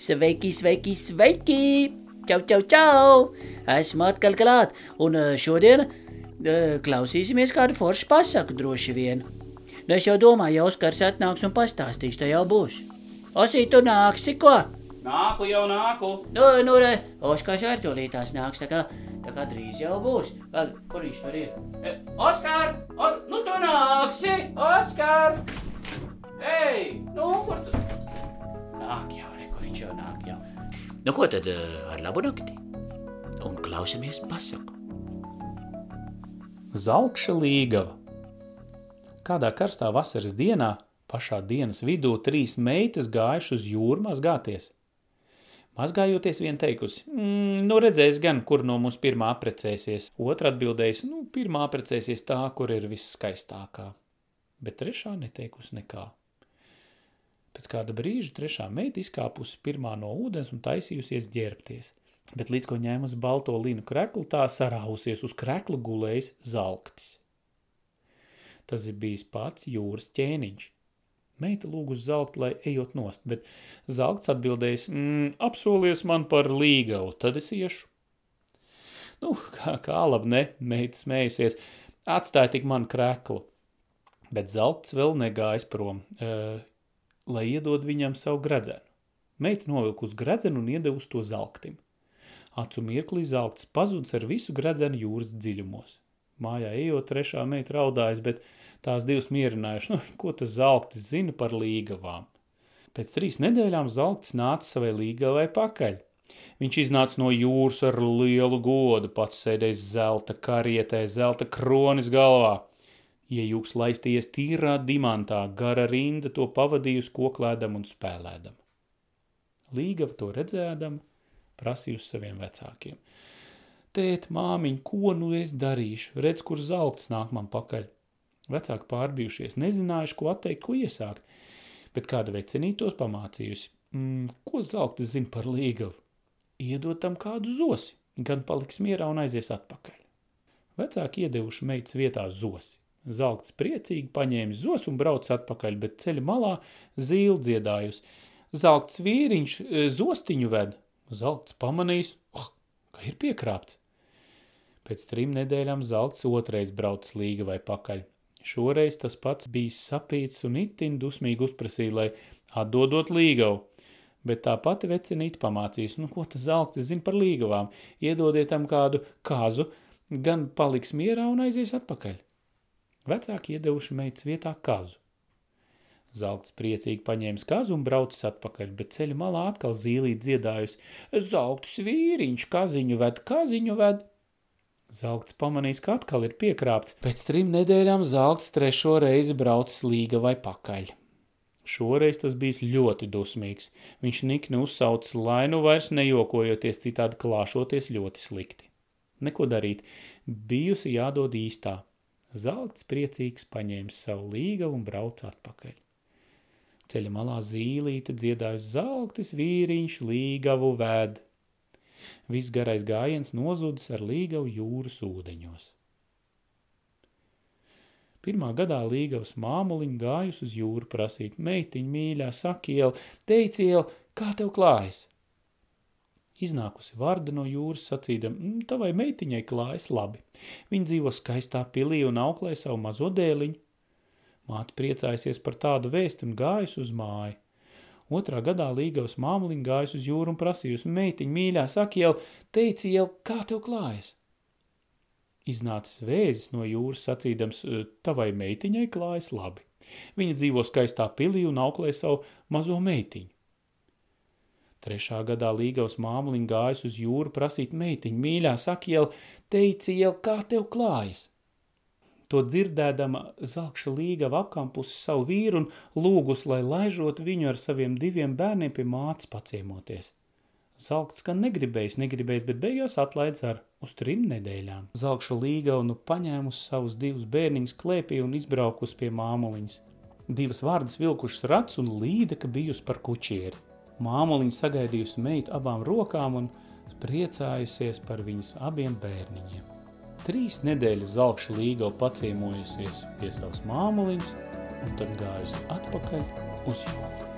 Sveiki, sveiki, sveiki! Čau, čau, čau! Esmu atkal klāt, un eh, šodien uh, klausīsimies kādu foršu pasaku droši vien. Nu, es jau domāju, ja Oskars atnāks un pastāstīs, tā jau būs. Osī, tu nāksi, ko? Nāku jau nāku. Nu, nu, re, Oskars ar to lītās nāks, tā kā, tā kā drīz jau būs. Kur viņš tur ir? E, Oskar! O, nu, tu nāksi! Oskar! Nu, ko tad eh, ar labu nakti? Un klausamies pasaku. Zelkša līgava. Kādā karstā vasaras dienā, pašā dienas vidū, trīs meitas gājuši uz jūru mazgāties. Mazgājoties, viena teikusi, mm, nu redzēs gan, kur no mums pirmā aprecēsies. Otra atbildējusi, nu, pirmā aprecēsies tā, kur ir visskaistākā. Bet trešā neteikusi nekā. Pēc kāda brīža trešā meita izkāpusi pirmā no ūdens un taisījusies ģērbties. Bet līdz ko ņēmusi balto linu kreklu, tā sarausies uz krekla gulējis zalktis. Tas ir bijis pats jūras ķēniņš. Meita lūg uz zelta, lai ejot nost, bet zelts atbildējis, mm, apsolies man par līgavu, tad es iešu. Nu, kā, kā labi, ne, meita smējusies, atstāja tik man kreklu. Bet zelts vēl negājis prom. Uh, lai iedod viņam savu gredzenu. Meita novilka uz gredzenu un iedeva uz to zelktim. Acu mirklī zelts pazuds ar visu gredzenu jūras dziļumos. Mājā ejot, trešā meita raudājas, bet tās divas mierinājuši, nu, ko tas zelktis zina par līgavām. Pēc trīs nedēļām zelktis nāca savai līgavai pakaļ. Viņš iznāca no jūras ar lielu godu, pats sēdējis zelta karietē, zelta kronis galvā – Iejūks laistījies tīrā dimantā, gara rinda to pavadījusi koklēdam un spēlēdam. Līgava to redzēdam, prasījusi saviem vecākiem. Tēt, māmiņ, ko nu es darīšu? Redz, kur zelts nāk man pakaļ. Vecāki pārbijušies, nezinājuši, ko atteikt, ko iesākt, bet kāda vecenītos pamācījusi. Mm, ko zeltis zina par līgavu? Iedod tam kādu zosi, gan paliks mierā un aizies atpakaļ. Vecāki iedevuši meitas vietā zosi. Zelts priecīgi paņēma zos un brauc atpakaļ, bet ceļa malā zīle dziedājusi. Zelts vīriņš e, zostiņu ved. Zelts pamanījis, oh, ka ir piekrāpts. Pēc trim nedēļām zelts otrais brauc līga vai pakaļ. Šoreiz tas pats bija sapīts un itin dusmīgi uzprasīja, lai atdodot līgavu. Bet tā pati vecinīte pamācīs, nu ko tas zeltis zina par līgavām, iedodiet tam kādu kazu, gan paliks mierā un aizies atpakaļ. Vecāki iedevuši meitas vietā kazu. Zelts priecīgi paņēma kazu un braucis atpakaļ, bet ceļa malā atkal zīlīt dziedājusi. Zelts vīriņš kaziņu ved, kaziņu ved. Zelts pamanīs, ka atkal ir piekrāpts. Pēc trim nedēļām zelts trešo reizi braucis līga vai pakaļ. Šoreiz tas bijis ļoti dusmīgs. Viņš nikni uzsaucis lainu vairs nejokojoties, citādi klāšoties ļoti slikti. Neko darīt, bijusi jādod īstā. Zelts priecīgs paņēma savu līgavu un brauca atpakaļ. Ceļa malā zīlīte dziedājas zeltis vīriņš līgavu ved. Viss garais gājiens nozudis ar līgavu jūras ūdeņos. Pirmā gadā līgavas māmuliņa gājus uz jūru prasīt, meitiņ mīļā, sakiel, teiciel, kā tev klājas? Iznākusi Varda no jūras sacīdam, mm, tavai meitiņai klājas labi. Viņa dzīvo skaistā pilī un auklē savu mazo dēliņu. Māte priecājusies par tādu vēstu un gājus uz māju. Otrā gadā Līgavas māmuliņa gājus uz jūru un prasījusi, meitiņ, mīļā, saki jau, teici jau, kā tev klājas? Iznācis vēzis no jūras sacīdams, tavai meitiņai klājas labi. Viņa dzīvo skaistā pilī un auklē savu mazo meitiņu. Trešā gadā Līgavas māmuliņa gājas uz jūru prasīt meitiņu, mīļā, saki jau, teici jau, kā tev klājas. To dzirdēdama Zalkša Līgava apkampusi savu vīru un lūgus, lai laižot viņu ar saviem diviem bērniem pie mātes paciemoties. Zalkts gan negribējis, negribējis, bet beigās atlaids ar uz trim nedēļām. Zalkša Līgava nu paņēmusi savus divus bērniņus klēpī un izbraukus pie māmuliņas. Divas vārdas vilkušas rats un līde, ka bijusi par kučieri. Māmuliņa sagaidījusi meitu abām rokām un priecājusies par viņas abiem bērniņiem. Trīs nedēļas Zalkša līgau paciemojusies pie savas māmuliņas un tad gājusi atpakaļ uz jūru.